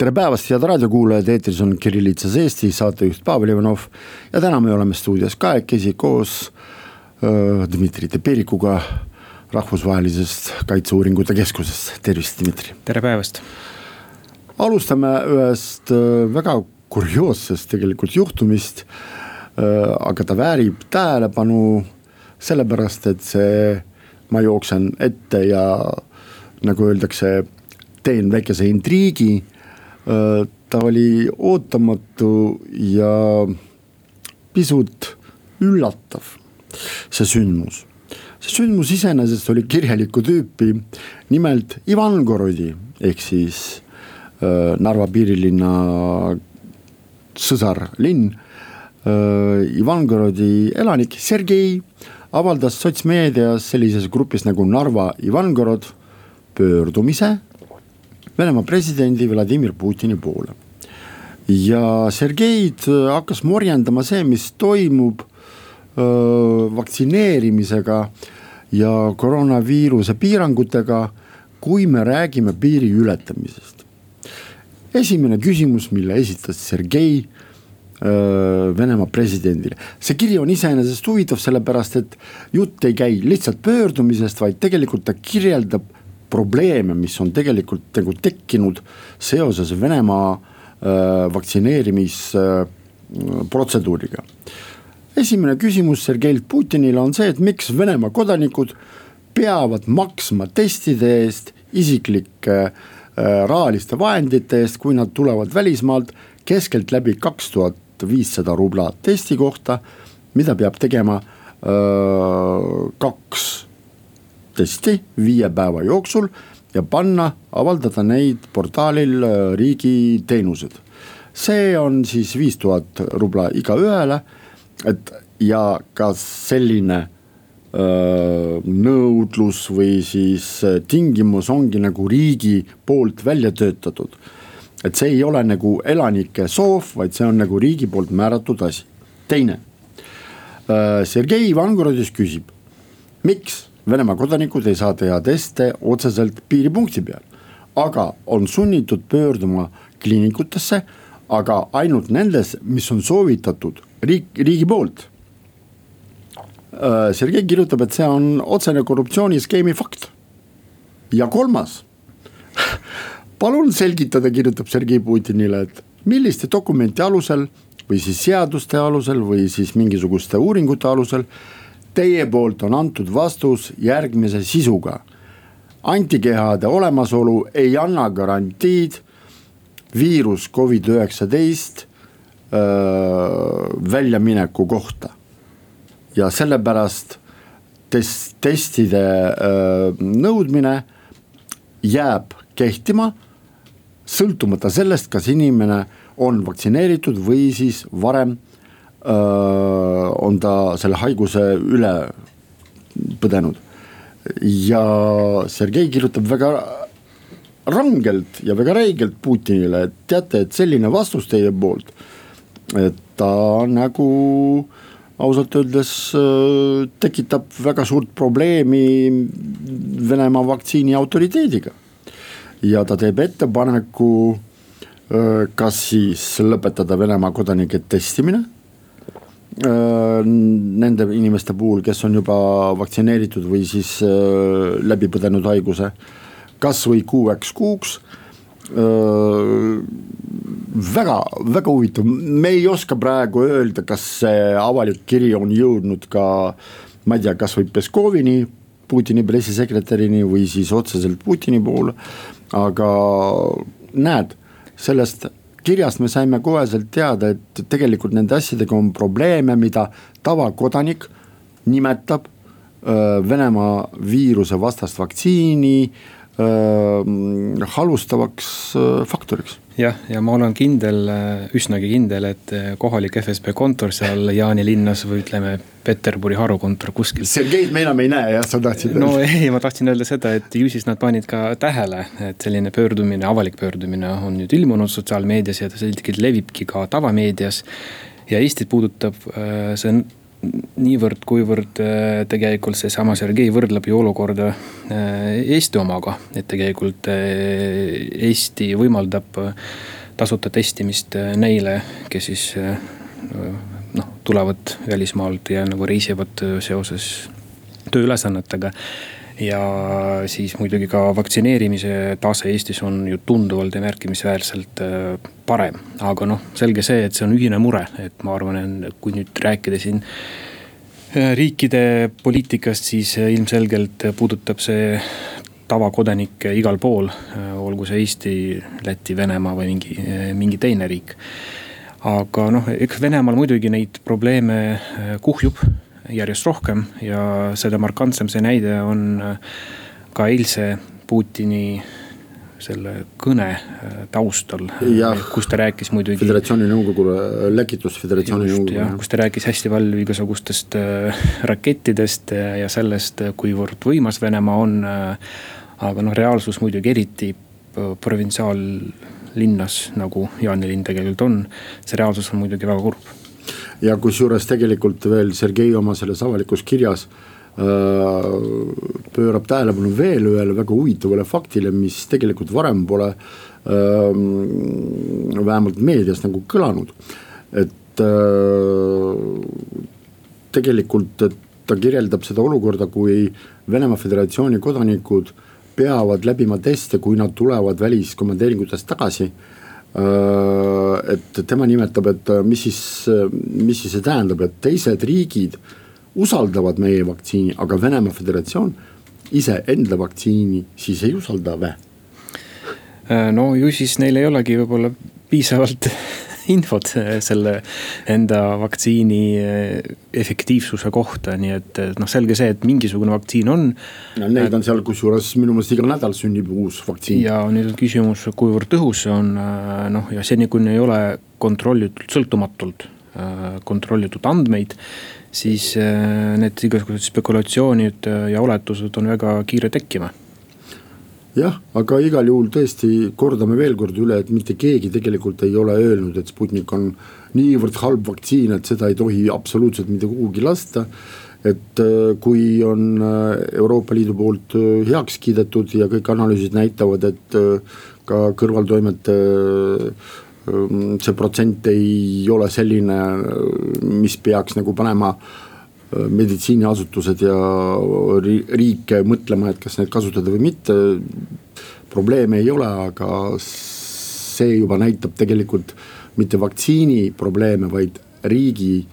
tere päevast, head raadiokuulajad, eetris on Kirillitsas Eesti saatejuht Pavel Ivanov ja täna me oleme stuudios kahekesi koos äh, Dmitri Teperikuga rahvusvahelisest kaitseuuringute keskusest, tervist, Dmitri. tere päevast. alustame ühest äh, väga kurioossest tegelikult juhtumist äh,, aga ta väärib tähelepanu sellepärast, et see, ma jooksen ette ja nagu öeldakse, teen väikese intriigi ta oli ootamatu ja pisut üllatav, see sündmus. see sündmus iseenesest oli kirjalikku tüüpi, nimelt Ivangorodi ehk siis äh, Narva piirilinna sõsarlinn äh,. Ivangorodi elanik Sergei avaldas sotsmeedias sellises grupis nagu Narva Ivangorod pöördumise Venemaa presidendi Vladimir Putini poole. ja Sergeid äh, hakkas morjendama see, mis toimub öö, äh, vaktsineerimisega ja koroonaviiruse piirangutega, kui me räägime piiri ületamisest. esimene küsimus, mille esitas Sergei äh, Venemaa presidendile. see kiri on iseenesest huvitav, sellepärast et jutt ei käi lihtsalt pöördumisest, vaid tegelikult ta kirjeldab probleeme, mis on tegelikult nagu tekkinud seoses Venemaa äh, vaktsineerimisprotseduuriga. Esimene küsimus Sergeilt Putinile on see, et miks Venemaa kodanikud peavad maksma testide eest isiklike äh, rahaliste vahendite eest, kui nad tulevad välismaalt keskeltläbi kaks tuhat viissada rubla testi kohta, mida peab tegema öö, äh, kaks testi viie päeva jooksul ja panna, avaldada neid portaalil äh, riigi teenused. see on siis viis tuhat rubla igaühele, et ja ka selline öö, äh, nõudlus või siis äh, tingimus ongi nagu riigi poolt välja töötatud. et see ei ole nagu elanike soov, vaid see on nagu riigi poolt määratud asi. teine, Sergei Ivangorodis küsib, miks Venemaa kodanikud ei saa teha teste otseselt piiripunkti peal, aga on sunnitud pöörduma kliinikutesse, aga ainult nendes, mis on soovitatud riik, riigi poolt. Äh, Sergei kirjutab, et see on otsene korruptsiooniskeemi fakt. ja kolmas palun selgitada, kirjutab Sergei Putinile, et milliste dokumenti alusel või siis seaduste alusel või siis mingisuguste uuringute alusel Teie poolt on antud vastus järgmise sisuga. antikehade olemasolu ei anna garantiid viirus Covid-19 väljamineku kohta. ja sellepärast test, testide öö, nõudmine jääb kehtima sõltumata sellest, kas inimene on vaktsineeritud või siis varem on ta selle haiguse üle põdenud. ja Sergei kirjutab väga rangelt ja väga räigelt Putinile, et teate, et selline vastus teie poolt, et ta nagu ausalt öeldes tekitab väga suurt probleemi Venemaa vaktsiini autoriteediga. ja ta teeb ettepaneku kas siis lõpetada Venemaa kodanike testimine Äh, nende inimeste puhul, kes on juba vaktsineeritud või siis äh, läbi põdenud haiguse, kasvõi kuueks kuuks äh, väga, väga huvitav, me ei oska praegu öelda, kas see avalik kiri on jõudnud ka ma ei tea, kasvõi Peskovini, Putini pressisekretärini või siis otseselt Putini poole. aga näed, sellest kirjast me saime koheselt teada, et tegelikult nende asjadega on probleeme, mida tavakodanik nimetab Venemaa viiruse vastast vaktsiini öö, faktoriks. Jah, ja ma olen kindel, üsnagi kindel, et kohalik FSB kontor seal Jaanilinnas või ütleme, Peterburi harukontor kuskil. Sergeid me enam ei näe jah, sa tahtsid öelda? no ei, ma tahtsin öelda seda, et ju siis nad panid ka tähele, et selline pöördumine, avalik pöördumine on nüüd ilmunud sotsiaalmeedias ja ta selgelt levibki ka tavameedias. ja Eestit puudutab see niivõrd, kuivõrd äh, tegelikult seesama Sergei võrdleb ju olukorda äh, Eesti omaga, et tegelikult äh, Eesti võimaldab tasuta testimist neile, kes siis noh, tulevad välismaalt ja nagu reisivad seoses tööülesannetega ja siis muidugi ka vaktsineerimise tase Eestis on ju tunduvalt ja märkimisväärselt parem. aga noh, selge see, et see on ühine mure, et ma arvan, kui nüüd rääkida siin riikide poliitikast, siis ilmselgelt puudutab see tavakodanikke igal pool, olgu see Eesti, Läti, Venemaa või mingi, mingi teine riik. aga noh, eks Venemaal muidugi neid probleeme kuhjub järjest rohkem ja seda markantsem see näide on ka eilse Putini selle kõne äh, taustal, kus ta rääkis muidugi. föderatsiooni nõukogule, läkitus föderatsiooni nõukogule. kus ta rääkis hästi palju igasugustest äh, rakettidest ja sellest, kuivõrd võimas Venemaa on. Äh, aga noh, reaalsus muidugi eriti provintsiaallinnas, nagu Jaanilinn tegelikult on, see reaalsus on muidugi väga kurb. Ja kusjuures tegelikult veel Sergei oma selles avalikus kirjas Äh, pöörab tähelepanu veel ühele väga huvitavale faktile, mis tegelikult varem pole ähm, vähemalt meedias nagu kõlanud. et äh, tegelikult, ta kirjeldab seda olukorda, kui Venemaa Föderatsiooni kodanikud peavad läbima teste, kui nad tulevad väliskomandeeringutest tagasi et tema nimetab, et mis siis, mis siis see tähendab, et teised riigid äh, usaldavad meie vaktsiini, aga Venemaa Föderatsioon iseenda vaktsiini siis ei usalda või? Äh, no ju siis neil ei olegi võib-olla piisavalt infot selle enda vaktsiini äh, efektiivsuse kohta, nii et noh, selge see, et mingisugune vaktsiin on. no neid on seal kusjuures minu meelest iga nädal sünnib uus vaktsiin. ja nüüd on küsimus, kuivõrd tõhus see on, noh ja seni, kuni ei ole kontrollitud sõltumatult kontrollitud andmeid siis need igasugused spekulatsioonid ja oletused on väga kiire tekkima jah, aga igal juhul tõesti kordame veel kord üle, et mitte keegi tegelikult ei ole öelnud, et Sputnik on niivõrd halb vaktsiin, et seda ei tohi absoluutselt mitte kuhugi lasta. et äh, kui on Euroopa Liidu poolt heaks kiidetud ja kõik analüüsid näitavad, et ka kõrvaltoimete Ehm, see protsent ei ole selline, mis peaks nagu panema äh, meditsiiniasutused ja riike mõtlema, et kas neid kasutada või mitte. probleeme ei ole, aga see juba näitab tegelikult mitte vaktsiini probleeme, vaid riigi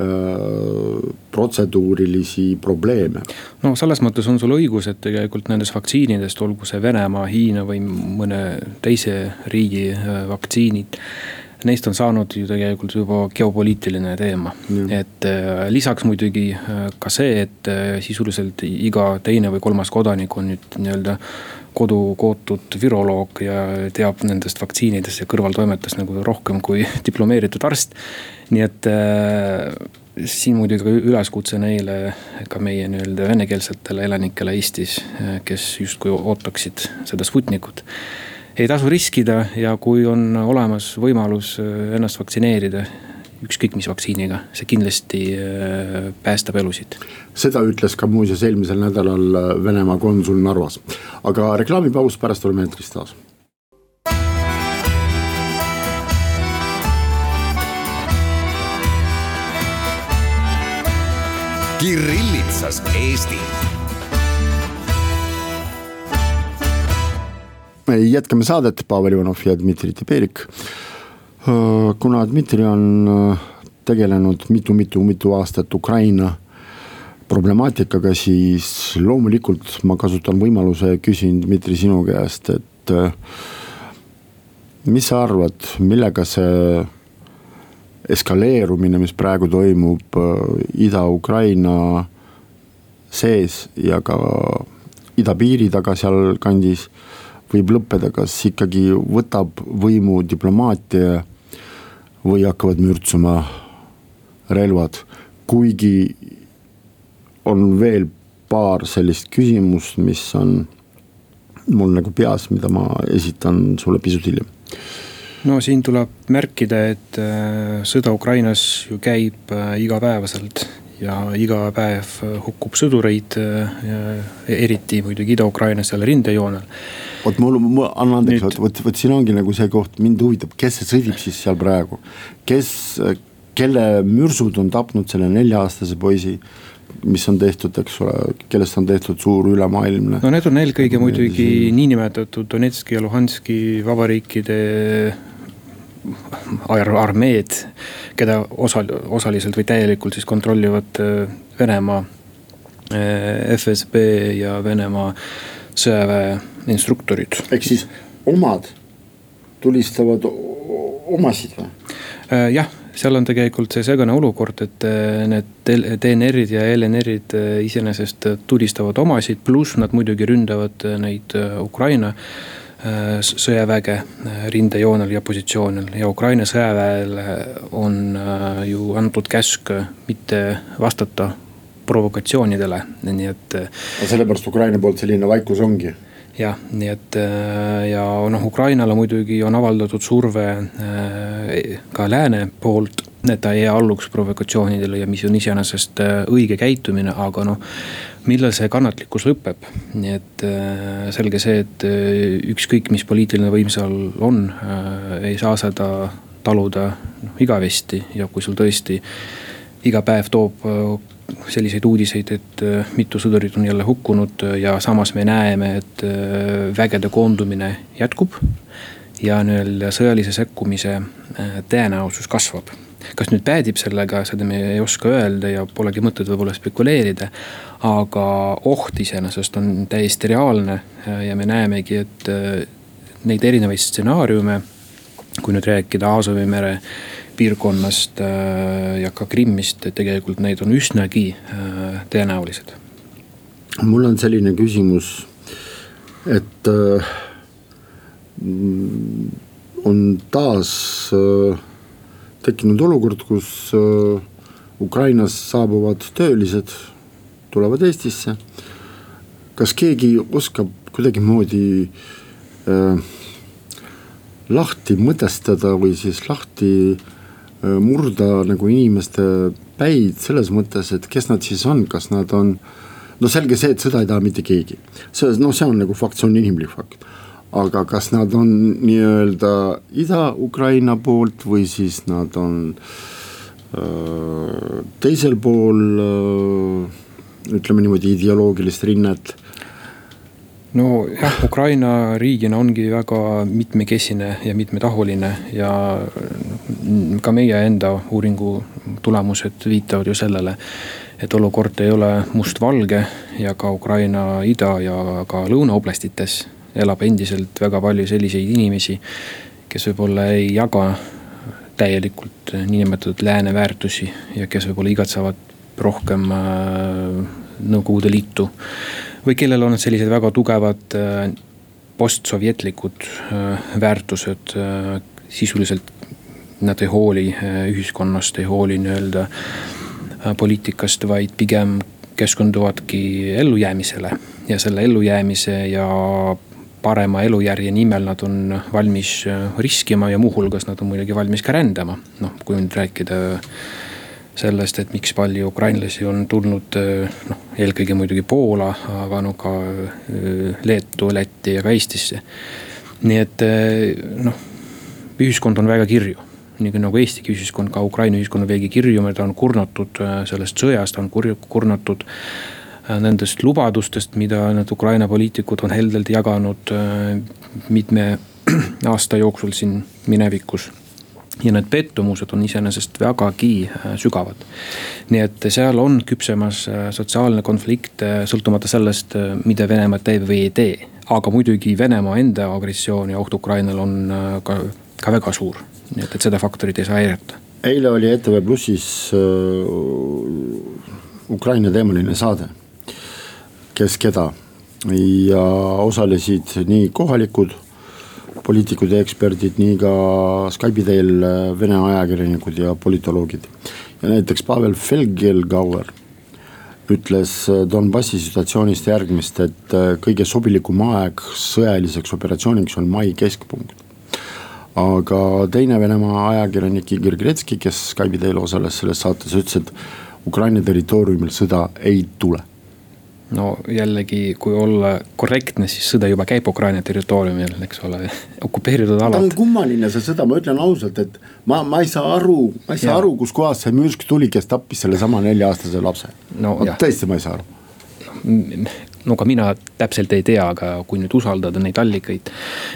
Äh, protseduurilisi probleeme. no selles mõttes on sul õigus, et tegelikult nendest vaktsiinidest, olgu see Venemaa, Hiina või mõne teise riigi äh, vaktsiinid neist on saanud ju tegelikult juba geopoliitiline teema. et äh, lisaks muidugi äh, ka see, et äh, sisuliselt iga teine või kolmas kodanik on nüüd nii-öelda kodu kootud viroloog ja teab nendest vaktsiinidest ja kõrvaltoimetest nagu rohkem kui diplomeeritud arst. nii et siin muidugi ka üleskutse neile, ka meie nii-öelda venekeelsetele elanikele Eestis, kes justkui ootaksid seda Sputnikut ei tasu riskida ja kui on olemas võimalus äh, ennast vaktsineerida ükskõik mis vaktsiiniga, see kindlasti äh, päästab elusid. seda ütles ka muuseas eelmisel nädalal äh, Venemaa konsul Narvas, aga reklaamipaus, pärast oleme eetris taas. Kirillitsas Eesti jätkame saadet, Pavel Ivanov ja Dmitri Tiberik. Äh, kuna Dmitri on äh, tegelenud mitu-mitu-mitu aastat Ukraina problemaatikaga, siis loomulikult ma kasutan võimaluse ja küsin Dmitri sinu käest, et äh, mis sa arvad, millega see eskaleerumine, mis praegu toimub Ida-Ukraina sees ja ka idapiiri taga sealkandis võib lõppeda, kas ikkagi võtab võimu diplomaatia või hakkavad mürtsuma relvad, kuigi on veel paar sellist küsimust, mis on mul nagu peas, mida ma esitan sulle pisut hiljem. no siin tuleb märkida, et äh, sõda Ukrainas ju käib äh, igapäevaselt ja iga päev hukkub sõdureid, äh, eriti muidugi Ida-Ukrainas seal rindejoonel. vot mul, mul, anna andeks, vot, vot, vot siin ongi nagu see koht, mind huvitab, kes sõdib siis seal praegu. kes, kelle mürsud on tapnud selle nelja-aastase poisi mis on tehtud, eks ole, kellest on tehtud suur ülemaailmne. no need on eelkõige muidugi niinimetatud Donetski ja Luhanski vabariikide ar armeed, keda osal-, osaliselt või täielikult siis kontrollivad äh, Venemaa äh, FSB ja Venemaa sõjaväe instruktorid. ehk siis omad tulistavad omasid või? Äh, jah seal on tegelikult see segane olukord, et need DNR-id ja LNR-id iseenesest tulistavad omasid, pluss nad muidugi ründavad neid Ukraina sõjaväge rindejoonel ja positsioonil ja Ukraina sõjaväele on ju antud käsk mitte vastata provokatsioonidele, nii et. sellepärast Ukraina poolt selline vaikus ongi jah, nii et äh, ja noh, Ukrainale muidugi on avaldatud surve äh, ka lääne poolt, et ta ei alluks provokatsioonidele ja mis on iseenesest äh, õige käitumine, aga noh. Millal see kannatlikkus lõpeb, nii et selge see, et ükskõik, mis poliitiline võim seal on, ei saa seda taluda noh igavesti ja kui sul tõesti iga päev toob selliseid uudiseid, et äh, mitu sõdurit on jälle hukkunud ja samas me näeme, et äh, vägede koondumine jätkub. ja nii-öelda sõjalise sekkumise äh, tõenäosus kasvab. Kas nüüd päädib sellega, seda me ei oska öelda ja polegi mõtet võib-olla spekuleerida. aga oht iseenesest on täiesti reaalne ja me näemegi, et neid erinevaid stsenaariume, kui nüüd rääkida Aasovi mere piirkonnast äh, ja ka Krimmist, tegelikult neid on üsnagi äh, tõenäolised. mul on selline küsimus, et äh, on taas tekkinud olukord, kus Ukrainast saabuvad töölised tulevad Eestisse. kas keegi oskab kuidagimoodi äh, lahti mõtestada või siis lahti äh, Äh, murda nagu inimeste päid selles mõttes, et kes nad siis on, kas nad on. no selge see, et sõda ei taha mitte keegi, see noh, see on nagu fakt, see on inimlik fakt. Aga kas nad on nii-öelda Ida-Ukraina poolt või siis nad on öö, äh, teisel pool äh, ütleme niimoodi ideoloogilist rinnet? Nojah, Ukraina riigina ongi väga mitmekesine ja mitmetahuline ja ka meie enda uuringu tulemused viitavad ju sellele, et olukord ei ole mustvalge ja ka Ukraina ida ja ka lõunaoblastites elab endiselt väga palju selliseid inimesi, kes võib-olla ei jaga täielikult niinimetatud lääne väärtusi ja kes võib-olla igatsevad rohkem äh, Nõukogude Liitu või kellel on sellised väga tugevad äh, postsovjetlikud äh, väärtused, sisuliselt nad ei hooli ühiskonnast, ei hooli nii-öelda poliitikast, vaid pigem keskenduvadki ellujäämisele. ja selle ellujäämise ja parema elujärje nimel nad on valmis riskima ja muuhulgas nad on muidugi valmis ka rändama. noh, kui nüüd rääkida sellest, et miks palju ukrainlasi on tulnud noh, eelkõige muidugi Poola, aga no ka Leetu, Lätti ja ka Eestisse. nii et noh, ühiskond on väga kirju nii nagu Eestigi ühiskond, ka Ukraina ühiskond on veidi kirjum ja ta on kurnatud sellest sõjast, ta on kurnatud nendest lubadustest, mida need Ukraina poliitikud on heldelt jaganud mitme aasta jooksul siin minevikus ja need pettumused on iseenesest vägagi äh, sügavad. nii et seal on küpsemas äh, sotsiaalne konflikt, äh, sõltumata sellest, mida Venemaa teeb või ei tee. aga muidugi Venemaa enda agressioon ja oht Ukrainale on ka, ka väga suur, nii et, et seda faktorit ei saa eirata. eile oli ETV Plussis äh, Ukraina teemaline saade, kes keda ja osalesid nii kohalikud poliitikud ja eksperdid, nii ka Skype'i teel Vene ajakirjanikud ja politoloogid. ja näiteks Pavel Felgelgauer ütles Donbassi situatsioonist järgmist, et kõige sobilikum aeg sõjaliseks operatsiooniks on mai keskpunkt. aga teine Venemaa ajakirjanik Igor Gretski, kes Skype'i teel osales selles saates, ütles, et Ukraina territooriumil sõda ei tule no jällegi, kui olla korrektne, siis sõda juba käib Ukraina territooriumil, eks ole, okupeeritud alad. ta on kummaline see sõda, ma ütlen ausalt, et ma, ma ei saa aru, ma ei saa ja. aru, kuskohast see mürsk tuli, kes tappis sellesama nelja-aastase lapse no,. tõesti, ma ei saa aru no ka mina täpselt ei tea, aga kui nüüd usaldada neid allikaid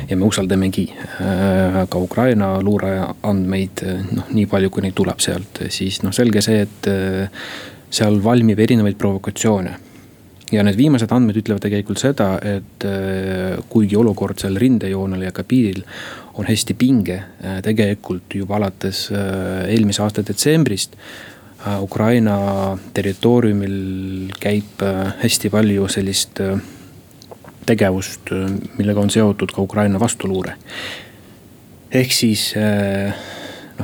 ja me usaldamegi äh, ka Ukraina luureandmeid, noh nii palju, kui neid tuleb sealt, siis noh, selge see, et äh, seal valmib erinevaid provokatsioone ja need viimased andmed ütlevad tegelikult seda, et äh, kuigi olukord seal rindejoonel ja ka piiril on hästi pinge, äh, tegelikult juba alates äh, eelmise aasta detsembrist. Ukraina territooriumil käib hästi palju sellist tegevust, millega on seotud ka Ukraina vastuluure. ehk siis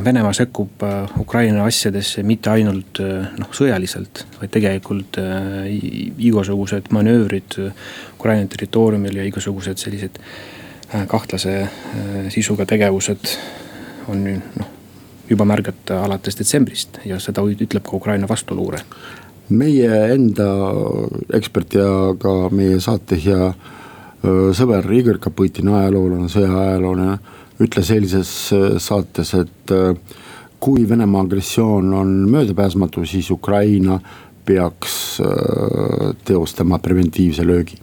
noh, Venemaa sekkub äh, Ukraina asjadesse mitte ainult äh, noh, sõjaliselt, vaid tegelikult äh, igasugused manöövrid Ukraina territooriumil ja igasugused sellised kahtlase sisuga tegevused on noh, juba märgata alates detsembrist ja seda ütleb ka Ukraina vastuluure. meie enda ekspert ja ka meie saate hea sõber Igor Kapõtin, ajaloolane, sõjaajaloolane ütles eilses äh, saates, et äh, kui Venemaa agressioon on möödapääsmatu, siis Ukraina peaks äh, teostama preventiivse löögi.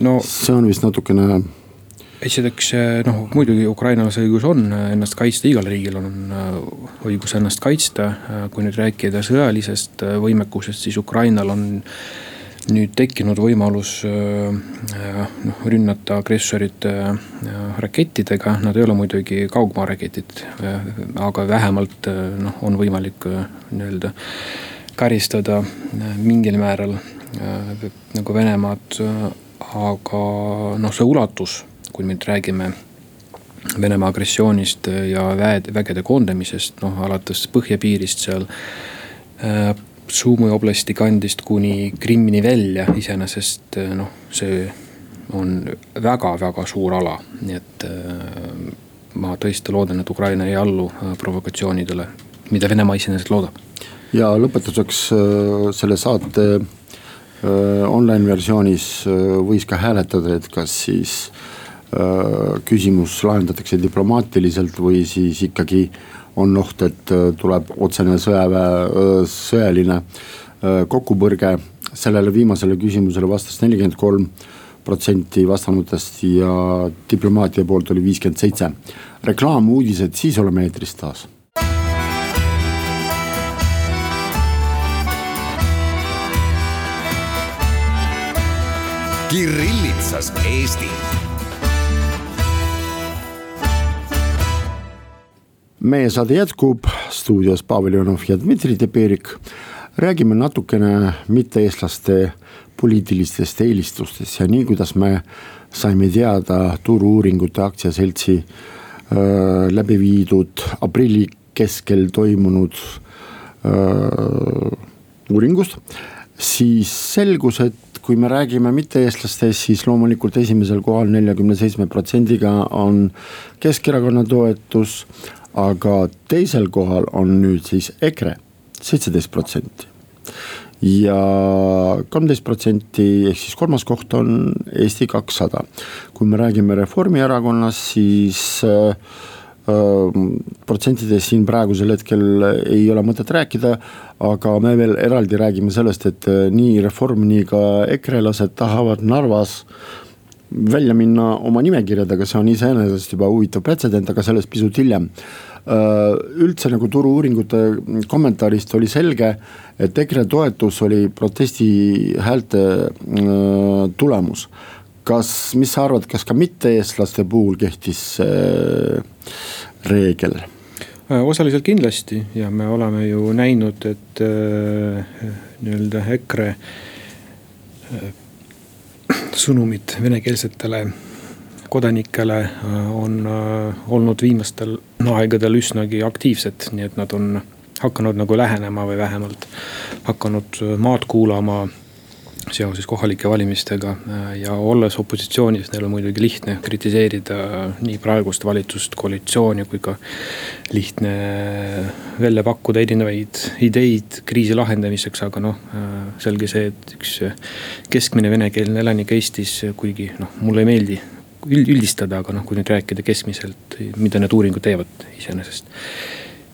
no see on vist natukene esiteks noh, muidugi Ukrainal see õigus on ennast kaitsta, igal riigil on õigus ennast kaitsta. kui nüüd rääkida sõjalisest võimekusest, siis Ukrainal on nüüd tekkinud võimalus äh, äh, noh, rünnata agressorit äh, rakettidega, nad ei ole muidugi kaugmaaraketid, aga vähemalt noh, on võimalik nii-öelda karistada mingil määral nagu Venemaad. aga noh, see ulatus, kui me nüüd räägime Venemaa agressioonist ja väed, vägede koondamisest, noh alates põhjapiirist seal Sumõ oblasti kandist kuni Krimmini välja, iseenesest eh, noh, see on väga-väga suur ala, nii et eh, ma tõesti loodan, et Ukraina ei allu eh, provokatsioonidele, mida Venemaa iseenesest loodab. ja lõpetuseks selle saate online versioonis võis ka hääletada, et kas siis küsimus lahendatakse diplomaatiliselt või siis ikkagi on oht, et äh, tuleb otsene sõjaväe, äh, sõjaline äh, kokkupõrge. sellele viimasele küsimusele vastas nelikümmend kolm protsenti vastanutest ja diplomaatia poolt oli viiskümmend seitse. reklaamuudised, siis oleme eetris taas. Kirillitsas Eesti meie saade jätkub, stuudios Pavel Jonov ja Dmitri Teperik. räägime natukene mitte-eestlaste poliitilistest eelistustest ja nii, kuidas me saime teada Turu-uuringute aktsiaseltsi äh, läbi viidud aprilli keskel toimunud äh, uuringust, siis selgus, et kui me räägime mitte-eestlastest, siis loomulikult esimesel kohal neljakümne seitsme protsendiga on Keskerakonna toetus aga teisel kohal on nüüd siis EKRE, seitseteist protsenti ja kolmteist protsenti ehk siis kolmas koht on Eesti kakssada. kui me räägime Reformierakonnast, siis äh, äh, protsentidest siin praegusel hetkel ei ole mõtet rääkida. aga me veel eraldi räägime sellest, et äh, nii Reform, nii ka EKRE-lased tahavad Narvas välja minna oma nimekirjadega, see on iseenesest juba huvitav pretsedent, aga sellest pisut hiljem. Äh, üldse nagu turu-uuringute kommentaarist oli selge, et EKRE toetus oli protesti häälte äh, tulemus. kas, mis sa arvad, kas ka mitte-eestlaste puhul kehtis see reegel? Äh, osaliselt kindlasti ja me oleme ju näinud, et nii-öelda EKRE sõnumid venekeelsetele kodanikele on olnud viimastel aegadel üsnagi aktiivsed, nii et nad on hakanud nagu lähenema või vähemalt hakanud maad kuulama seoses kohalike valimistega äh, ja olles opositsioonis, neil on muidugi lihtne kritiseerida nii praegust valitsust, koalitsiooni kui ka lihtne välja pakkuda erinevaid ideid kriisi lahendamiseks, aga noh, äh, selge see, et üks keskmine venekeelne elanik Eestis, kuigi noh, mulle ei meeldi üldistada, aga noh, kui nüüd rääkida keskmiselt, mida need uuringud teevad iseenesest.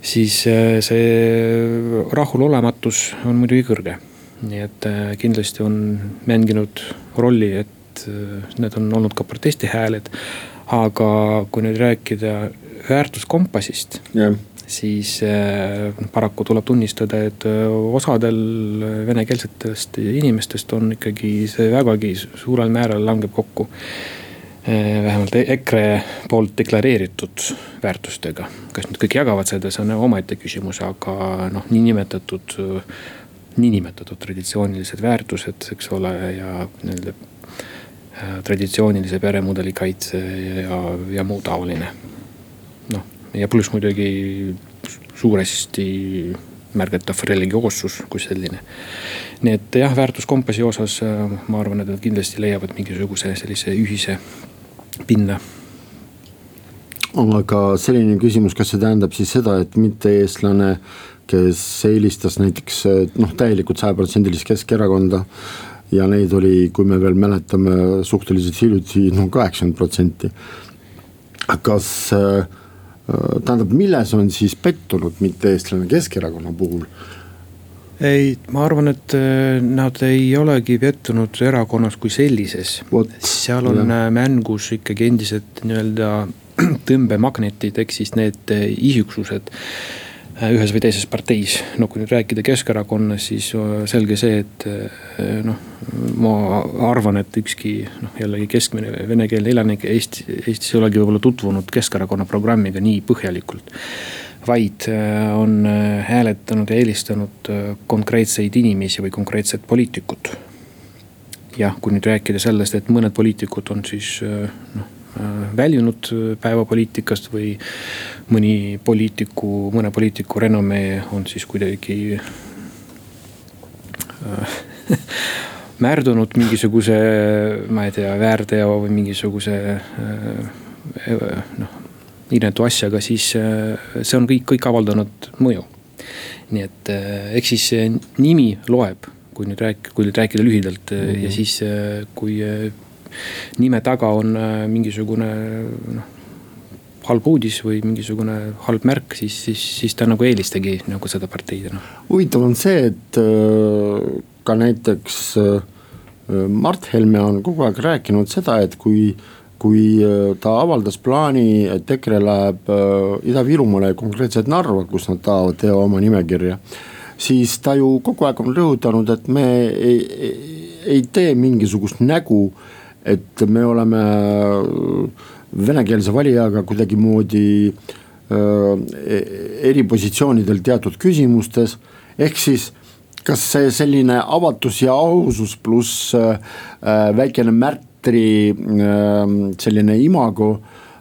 siis äh, see rahulolematus on muidugi kõrge nii et äh, kindlasti on mänginud rolli, et äh, need on olnud ka protestihääled. aga kui nüüd rääkida väärtuskompassist yeah., siis äh, paraku tuleb tunnistada, et osadel venekeelsetest inimestest on ikkagi see vägagi suurel määral langeb kokku vähemalt EKRE poolt deklareeritud väärtustega. kas nad kõik jagavad seda, see on omaette küsimus, aga noh, niinimetatud niinimetatud traditsioonilised väärtused, eks ole, ja nii-öelda äh, traditsioonilise peremudeli kaitse ja, ja muu taoline. noh, ja pluss muidugi suuresti märgatav religioossus kui selline. nii et jah, väärtuskompassi osas äh, ma arvan, et nad kindlasti leiavad mingisuguse sellise ühise pinna aga selline küsimus, kas see tähendab siis seda, et mitte-eestlane kes eelistas näiteks noh, täielikult sajaprotsendilist Keskerakonda. ja neid oli, kui me veel mäletame, suhteliselt hiljuti no kaheksakümmend protsenti. kas äh, tähendab, milles on siis pettunud mitte-eestlane Keskerakonna puhul? ei, ma arvan, et äh, nad ei olegi pettunud erakonnas kui sellises. seal on jah. Äh, mängus ikkagi endiselt nii-öelda tõmbemagnetid, ehk siis need isiksused Äh, ühes või teises parteis. no kui nüüd rääkida Keskerakonnast, siis äh, selge see, et äh, noh, ma arvan, et ükski noh, jällegi keskmine venekeelne elanik Eesti, Eestis ei olegi võib-olla tutvunud Keskerakonna programmiga nii põhjalikult. vaid on hääletanud ja eelistanud konkreetseid inimesi või konkreetset poliitikut. jah, kui nüüd rääkida sellest, et mõned poliitikud on siis noh Äh, väljunud äh, päevapoliitikast või mõni poliitiku, mõne poliitiku renomee on siis kuidagi äh, märdunud mingisuguse, ma ei tea, väärteo või mingisuguse noh, inetu asjaga, siis see on kõik, kõik avaldanud mõju. nii et eks siis nimi loeb, kui nüüd rääk-, kui nüüd rääkida lühidalt mm -hmm. ja siis, kui nime taga on äh, mingisugune noh halb uudis või mingisugune halb märk, siis, siis, siis ta nagu eelistagi nagu seda parteid noh. huvitav on see, et äh, ka näiteks äh, Mart Helme on kogu aeg rääkinud seda, et kui, kui ta avaldas plaani, et EKRE läheb Ida-Virumaale konkreetselt Narva, kus nad tahavad teha oma nimekirja. siis ta ju kogu aeg on rõhutanud, et me ei, ei tee mingisugust nägu et me oleme äh, venekeelse valijaga kuidagimoodi äh, eripositsioonidel teatud küsimustes, ehk siis kas see selline avatus ja ausus pluss äh, väikene märtri selline imago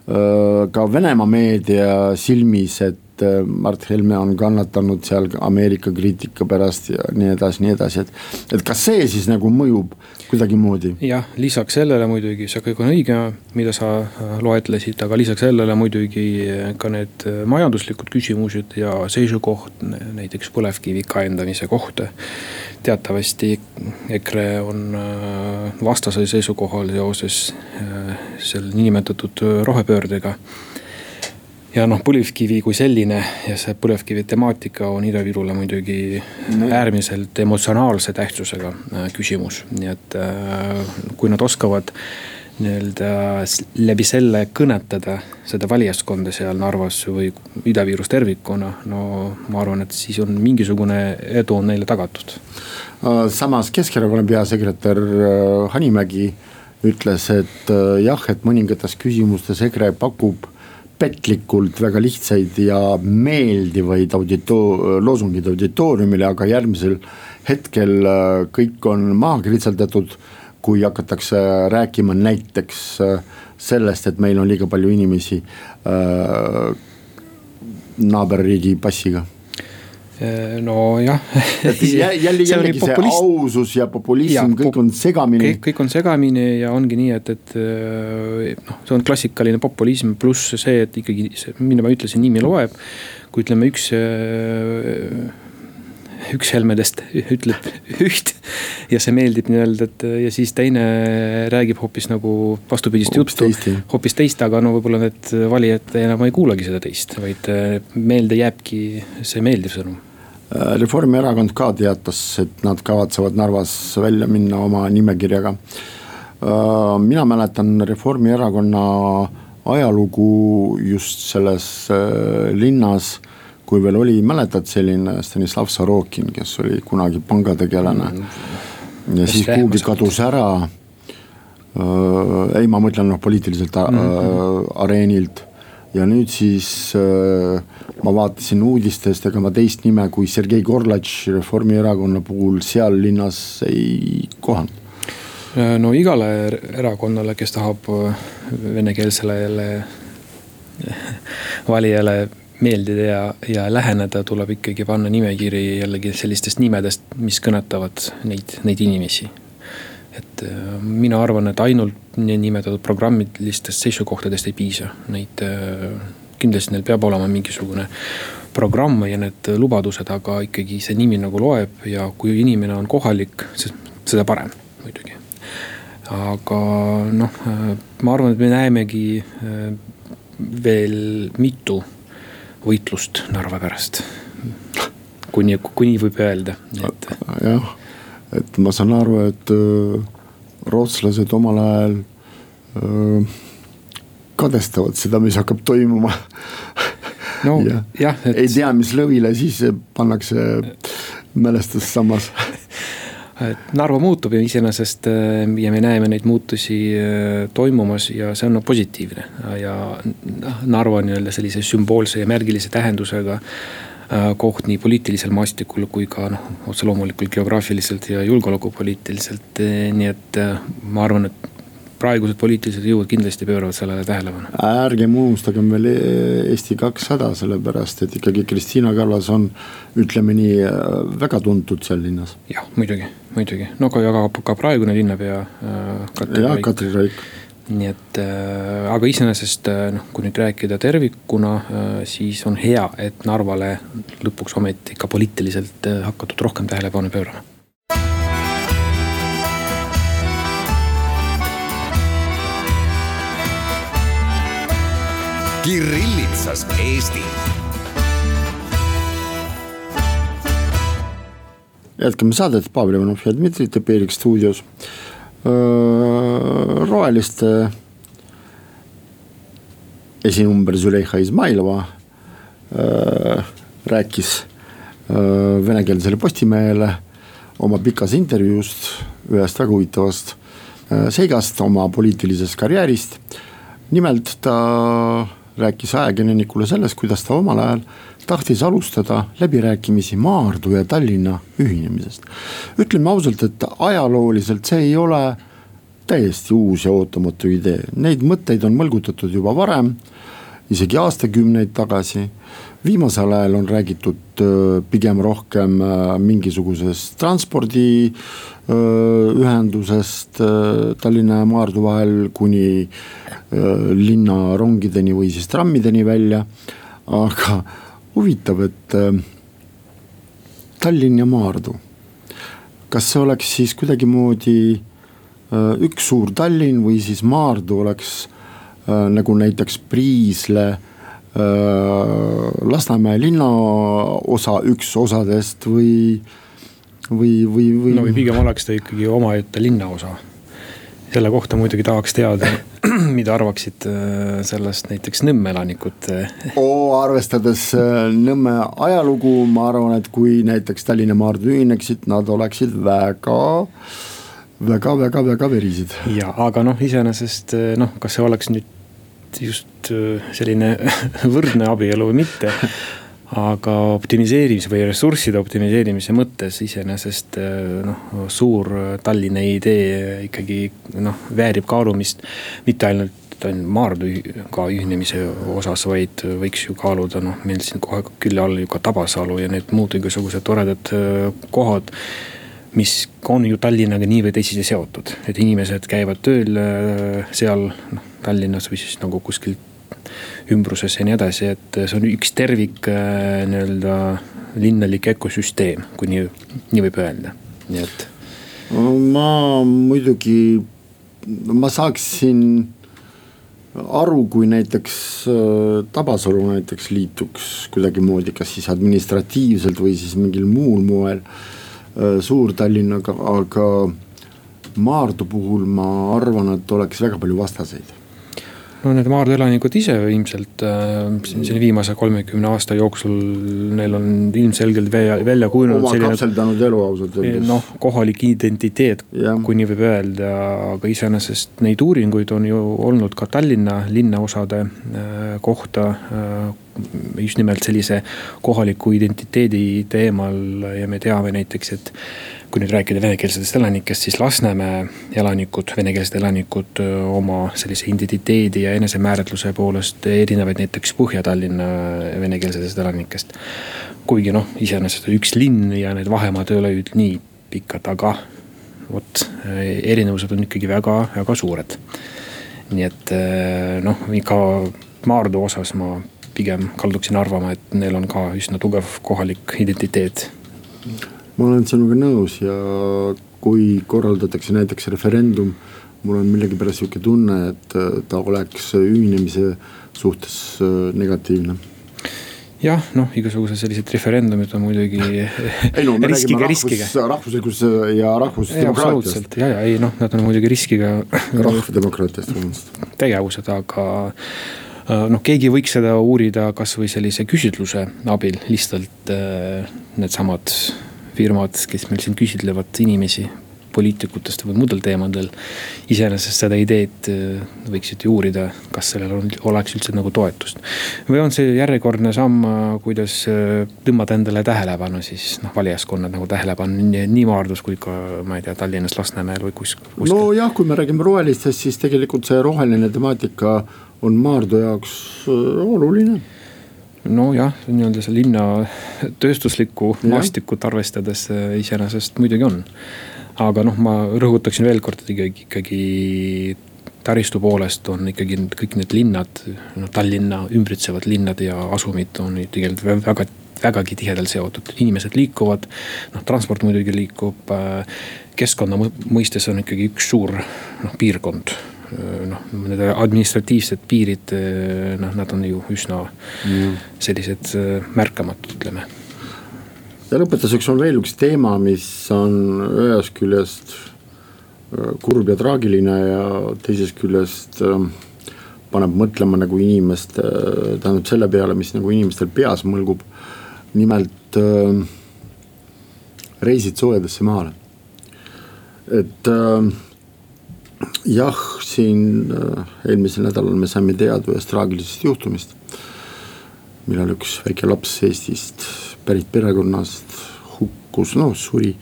ka Venemaa meedia silmis, et et äh, Mart Helme on kannatanud seal Ameerika kriitika pärast ja nii edasi, nii edasi, et. et kas see siis nagu mõjub kuidagimoodi? jah, lisaks sellele muidugi see kõik on õige, mida sa äh, loetlesid, aga lisaks sellele muidugi äh, ka need majanduslikud küsimused ja seisukoht näiteks põlevkivi kaendamise kohta. teatavasti EKRE on vastasel seisukohal seoses selle niinimetatud rohepöördega ja noh, põlevkivi kui selline ja see põlevkivi temaatika on Ida-Virule muidugi no. äärmiselt emotsionaalse tähtsusega äh, küsimus, nii et äh, kui nad oskavad nii-öelda läbi selle kõnetada seda valijaskonda seal Narvas või Ida-Virus tervikuna, no ma arvan, et siis on mingisugune edu on neile tagatud. Äh, samas Keskerakonna peasekretär Hanimägi ütles, et jah, et mõningates küsimustes EKRE pakub petlikult väga lihtsaid ja meeldivaid audito-, loosungid auditooriumile, aga järgmisel hetkel äh, kõik on maha kritseldatud. kui hakatakse rääkima näiteks sellest, et meil on liiga palju inimesi äh, naaberriigi passiga nojah jällegi, jällegi see populist... ausus ja populism, kõik on segamini. kõik on segamini ja ongi nii, et, et noh, see on klassikaline populism pluss see, et ikkagi see, mida ma ütlesin, nimi loeb. kui ütleme, üks üks Helmedest ütleb üht ja see meeldib nii-öelda, et ja siis teine räägib hoopis nagu vastupidist juttu. hoopis teist, aga no võib-olla need valijad enam ei kuulagi seda teist, vaid äh, meelde jääbki see meeldiv sõnum. Äh, Reformierakond ka teatas, et nad kavatsevad Narvas välja minna oma nimekirjaga. Äh, mina mäletan Reformierakonna ajalugu just selles linnas kui veel oli, mäletad selline Stanislav Sorokin, kes oli kunagi pangategelane mm.. ja siis kuhugi kadus ära äh,. ei, ma mõtlen noh, poliitiliselt mm -hmm. areenilt ja nüüd siis äh, ma vaatasin uudistest, ega ma teist nime kui Sergei Gorlatš Reformierakonna puhul seal linnas ei kohanud. Äh, no igale erakonnale, kes tahab äh, venekeelsele valijale meeldida ja, ja läheneda, tuleb ikkagi panna nimekiri jällegi sellistest nimedest, mis kõnetavad neid, neid inimesi. Et äh, mina arvan, et ainult nimetatud programmilistest seisukohtadest ei piisa, neid äh, kindlasti neil peab olema mingisugune programm ja need lubadused, aga ikkagi see nimi nagu loeb ja kui inimene on kohalik, seda parem muidugi. aga noh, äh, ma arvan, et me näemegi veel mitu võitlust Narva pärast. kui nii, kui nii võib öelda, et. jah, et ma saan aru, et äh, rootslased omal ajal äh, kadestavad seda, mis hakkab toimuma no ja, jah et.... ei tea, mis lõvile siis pannakse mälestussammas et Narva muutub ju iseenesest äh, ja me näeme neid muutusi toimumas ja see on positiivne. ja Narva nii-öelda sellise sümboolse ja märgilise tähendusega äh, koht nii poliitilisel maastikul kui ka noh, otse loomulikult geograafiliselt ja julgeolekupoliitiliselt. nii et ma arvan, et praegused poliitilised jõud kindlasti pööravad sellele tähelepanu. ärgem unustagem veel Eesti kakssada, sellepärast et ikkagi Kristiina Kallas on, ütleme nii, väga tuntud seal linnas. jah, muidugi, muidugi, no ka, ka, ka praegune linnapea äh,. jah, Katri Raik nii et äh, aga iseenesest äh, noh, kui nüüd rääkida tervikuna äh,, siis on hea, et Narvale lõpuks ometi ka poliitiliselt äh, hakatud rohkem tähelepanu pöörama Kirillitsas Eesti. jätkame saadet, Pavel Ivanov ja Dmitri Teperik stuudios. Roheliste esinumber Züleyxa Izmailova rääkis venekeelsele Postimehele oma pikas intervjuust ühest väga huvitavast seigast oma poliitilisest karjäärist. nimelt ta rääkis ajakirjanikule sellest, kuidas ta omal ajal tahtis alustada läbirääkimisi Maardu ja Tallinna ühinemisest. ütleme ausalt, et ajalooliselt see ei ole täiesti uus ja ootamatu idee, neid mõtteid on mõlgutatud juba varem, isegi aastakümneid tagasi. Viimasel ajal on räägitud äh, pigem rohkem äh, mingisugusest transpordiühendusest äh, Tallinna ja Maardu vahel kuni linnarongideni või siis trammideni välja. aga huvitav, et Tallinn ja Maardu, kas see oleks siis kuidagimoodi üks suur Tallinn või siis Maardu oleks nagu näiteks Priisle Lasnamäe linnaosa üks osadest või, või, või, või. no või pigem oleks ta ikkagi omaette linnaosa selle kohta muidugi tahaks teada, mida arvaksid äh, sellest näiteks Nõmme elanikud oo, arvestades äh, Nõmme ajalugu, ma arvan, et kui näiteks Tallinna Maardu ühineksid, nad oleksid väga väga, väga, väga verised. ja, aga noh, iseenesest äh, noh, kas see oleks nüüd just selline võrdne abielu või mitte. aga optimiseerimise või ressursside optimiseerimise mõttes iseenesest noh, suur Tallinna idee ikkagi noh, väärib kaalumist mitte ainult ainult Maarduga ühinemise osas, vaid võiks ju kaaluda noh, meil siin kohe külje all ju ka Tabasalu ja need muud igasugused toredad kohad mis on ju Tallinnaga nii või teisiti seotud, et inimesed käivad tööl seal noh, Tallinnas või siis nagu kuskil ümbruses ja nii edasi, et see on üks tervik äh, nii-öelda linnalik ökosüsteem, kui nii, nii võib öelda, nii et. ma muidugi, ma saaksin aru, kui näiteks äh, Tabasalu näiteks liituks kuidagimoodi, kas siis administratiivselt või siis mingil muul moel äh, Suur-Tallinnaga, aga Maardu puhul ma arvan, et oleks väga palju vastaseid no need Maardu elanikud ise ilmselt äh, siin viimase kolmekümne aasta jooksul, neil on ilmselgelt välja, kujunenud. oma kapseldanud elu ausalt öeldes. noh, kohalik identiteet, kui nii võib öelda, aga iseenesest neid uuringuid on ju olnud ka Tallinna linnaosade äh, kohta äh, just nimelt sellise kohaliku identiteedi teemal ja me teame näiteks, et kui nüüd rääkida venekeelsetest elanikest, siis Lasnamäe elanikud, venekeelsed elanikud oma sellise identiteedi ja enesemääratluse poolest erinevaid näiteks Põhja-Tallinna venekeelsetest elanikest. kuigi noh, iseenesest üks linn ja need vahemaad ei ole ju nii pikad, aga vot erinevused on ikkagi väga-väga suured. nii et noh, ka Maardu osas ma pigem kalduksin arvama, et neil on ka üsna tugev kohalik identiteet ma olen sinuga nõus ja kui korraldatakse näiteks referendum, mul on millegipärast sihuke tunne, et äh, ta oleks ühinemise suhtes äh, negatiivne jah, noh, igasugused sellised referendumid on muidugi ei no me riskiga, räägime rahvus, rahvuslikust ja rahvusdemokraatiast. ja, ja ei noh, nad on muidugi riskiga. rahvademokraatiast, vabandust. tegevused, aga äh, noh, keegi võiks seda uurida kasvõi sellise küsitluse abil, lihtsalt needsamad firmad, kes meil siin küsitlevad inimesi poliitikutest või muudel teemadel. iseenesest seda ideed äh, võiksid ju uurida, kas sellel on, oleks üldse nagu toetust. või on see järjekordne samm, äh, kuidas äh, tõmmata endale tähelepanu siis noh, valijaskonna nagu tähelepanu nii, Maardus kui ka ma ei tea, Tallinnas, Lasnamäel või kus, kuskil. nojah, kui me räägime rohelistest, siis tegelikult see roheline temaatika on Maardu jaoks oluline nojah, nii-öelda see linna tööstuslikku maastikut arvestades äh, iseenesest muidugi on. aga noh, ma rõhutaksin veel kord, et ikkagi, ikkagi taristu poolest on ikkagi kõik need linnad, noh Tallinna ümbritsevad linnad ja asumid on tegelikult väga, vägagi tihedalt seotud, inimesed liikuvad. noh, transport muidugi liikub, äh, keskkonna mõistes on ikkagi üks suur noh piirkond noh, need administratiivsed piirid, noh, nad on ju üsna mm. sellised äh, märkamatud, ütleme. ja lõpetuseks on veel üks teema, mis on ühest küljest äh, kurb ja traagiline ja teisest küljest äh, paneb mõtlema nagu inimeste, tähendab selle peale, mis nagu inimestel peas mõlgub. nimelt reisid soojadesse maale. et jah, siin äh, eelmisel nädalal me saime teada ühest traagilisest juhtumist. millal üks väike laps Eestist pärit perekonnast hukkus, noh suri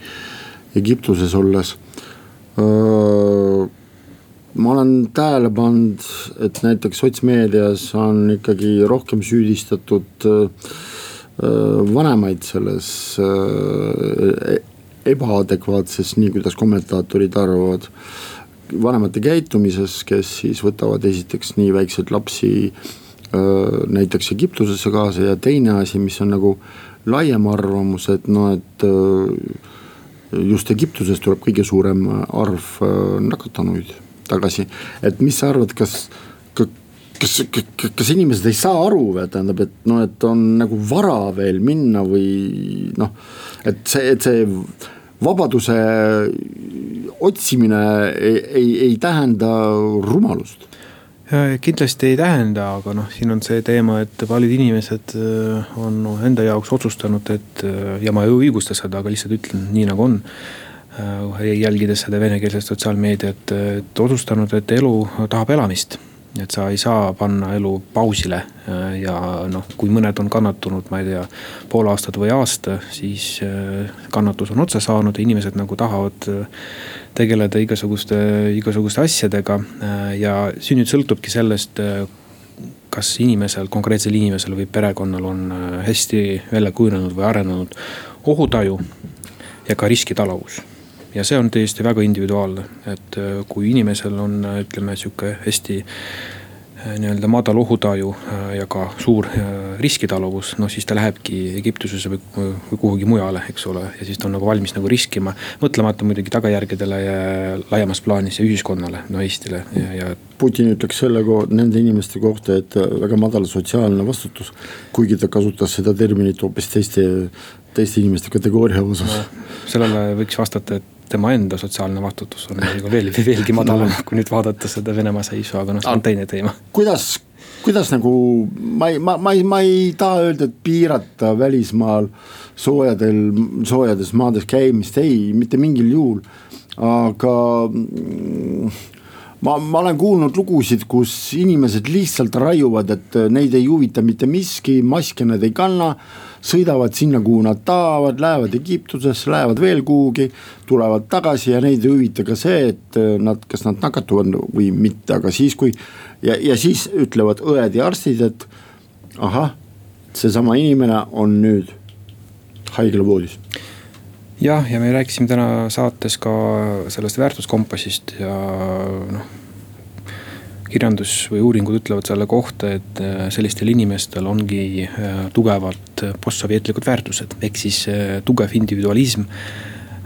Egiptuses olles. Äh, ma olen tähele pannud, et näiteks sotsmeedias on ikkagi rohkem süüdistatud äh, vanemaid selles e-, ebaadekvaatses, nii kuidas kommentaatorid arvavad vanemate käitumises, kes siis võtavad esiteks nii väikseid lapsi näiteks Egiptusesse kaasa ja teine asi, mis on nagu laiem arvamus, et noh, et just Egiptuses tuleb kõige suurem arv nakatanuid tagasi. et mis sa arvad, kas, kas, kas inimesed ei saa aru või tähendab, et noh, et on nagu vara veel minna või noh, et see, et see vabaduse otsimine ei, ei, ei tähenda rumalust kindlasti ei tähenda, aga noh, siin on see teema, et paljud inimesed äh, on enda jaoks otsustanud, et äh, ja ma ei õigusta seda, aga lihtsalt ütlen nii nagu on. Äh, jälgides seda venekeelset sotsiaalmeediat, et otsustanud, et elu tahab elamist et sa ei saa panna elu pausile ja noh, kui mõned on kannatanud, ma ei tea, pool aastat või aasta, siis kannatus on otsa saanud ja inimesed nagu tahavad tegeleda igasuguste, igasuguste asjadega. ja see nüüd sõltubki sellest, kas inimesel, konkreetsel inimesel või perekonnal on hästi välja kujunenud või arenenud ohutaju ja ka riskitaluvus ja see on tõesti väga individuaalne, et äh, kui inimesel on, äh, ütleme sihuke hästi äh, nii-öelda madal ohutaju ja ka suur riskitaluvus, noh siis ta lähebki Egiptusesse või, või kuhugi mujale, eks ole. ja siis ta on nagu valmis nagu riskima, mõtlemata muidugi tagajärgedele ja laiemas plaanis ja ühiskonnale, no Eestile ja, ja. Putin ütleks selle ko-, nende inimeste kohta, et väga madal sotsiaalne vastutus. kuigi ta kasutas seda terminit hoopis teiste, teiste inimeste kategooria osas no,. sellele võiks vastata, et tema enda sotsiaalne vastutus on nagu veel, veelgi madalam, kui nüüd vaadata seda Venemaa seisu, aga noh, see on teine teema. kuidas, kuidas nagu ma ei, ma, ma ei, ma ei taha öelda, et piirata välismaal soojadel, soojades maades käimist, ei, mitte mingil juhul. aga mm, ma, ma olen kuulnud lugusid, kus inimesed lihtsalt raiuvad, et neid ei huvita mitte miski, maske nad ei kanna sõidavad sinna, kuhu nad tahavad, lähevad Egiptusesse, lähevad veel kuhugi, tulevad tagasi ja neid ei huvita ka see, et äh, nad, kas nad nakatuvad või mitte, aga siis, kui ja, ja siis ütlevad õed ja arstid, et ahah, seesama inimene on nüüd haiglavoodis jah, ja me rääkisime täna saates ka sellest väärtuskompassist ja noh kirjandus või uuringud ütlevad selle kohta, et äh, sellistel inimestel ongi äh, tugevalt postsovjetlikud väärtused, ehk siis äh, tugev individualism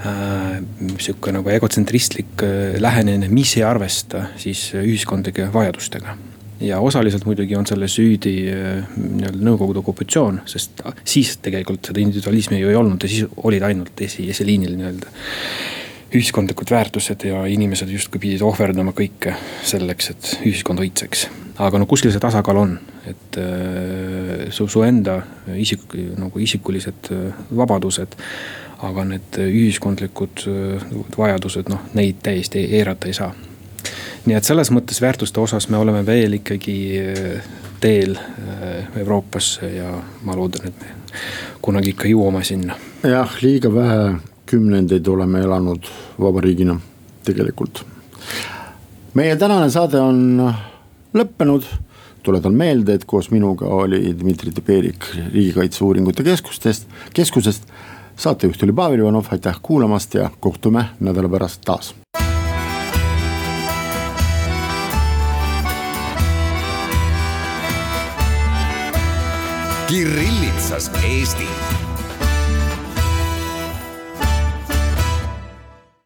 sihuke nagu egotsentristlik lähenemine, mis ei arvesta siis ühiskondlike vajadustega. Ja osaliselt muidugi on selles süüdi nii-öelda nõukogude okupatsioon, sest siis tegelikult seda individualismi ju ei olnud ja siis olid ainult esi, esiliinil nii-öelda ühiskondlikud väärtused ja inimesed justkui pidid ohverdama kõike selleks, et ühiskond õitseks. aga no kuskil see tasakaal on, et äh, su, su enda isik, nagu isikulised äh, vabadused. aga need ühiskondlikud äh, vajadused, noh neid täiesti eirata ei saa. Nii et selles mõttes väärtuste osas me oleme veel ikkagi teel Euroopasse ja ma loodan, et me kunagi ikka jõuame sinna. jah, liiga vähe kümnendeid oleme elanud vabariigina tegelikult. meie tänane saade on lõppenud, tuletan meelde, et koos minuga oli Dmitri Teberik Riigikaitseuuringute Keskustest, keskusest. saatejuht oli Pavel Ivanov, aitäh kuulamast ja kohtume nädala pärast taas. Kirillitsas Eesti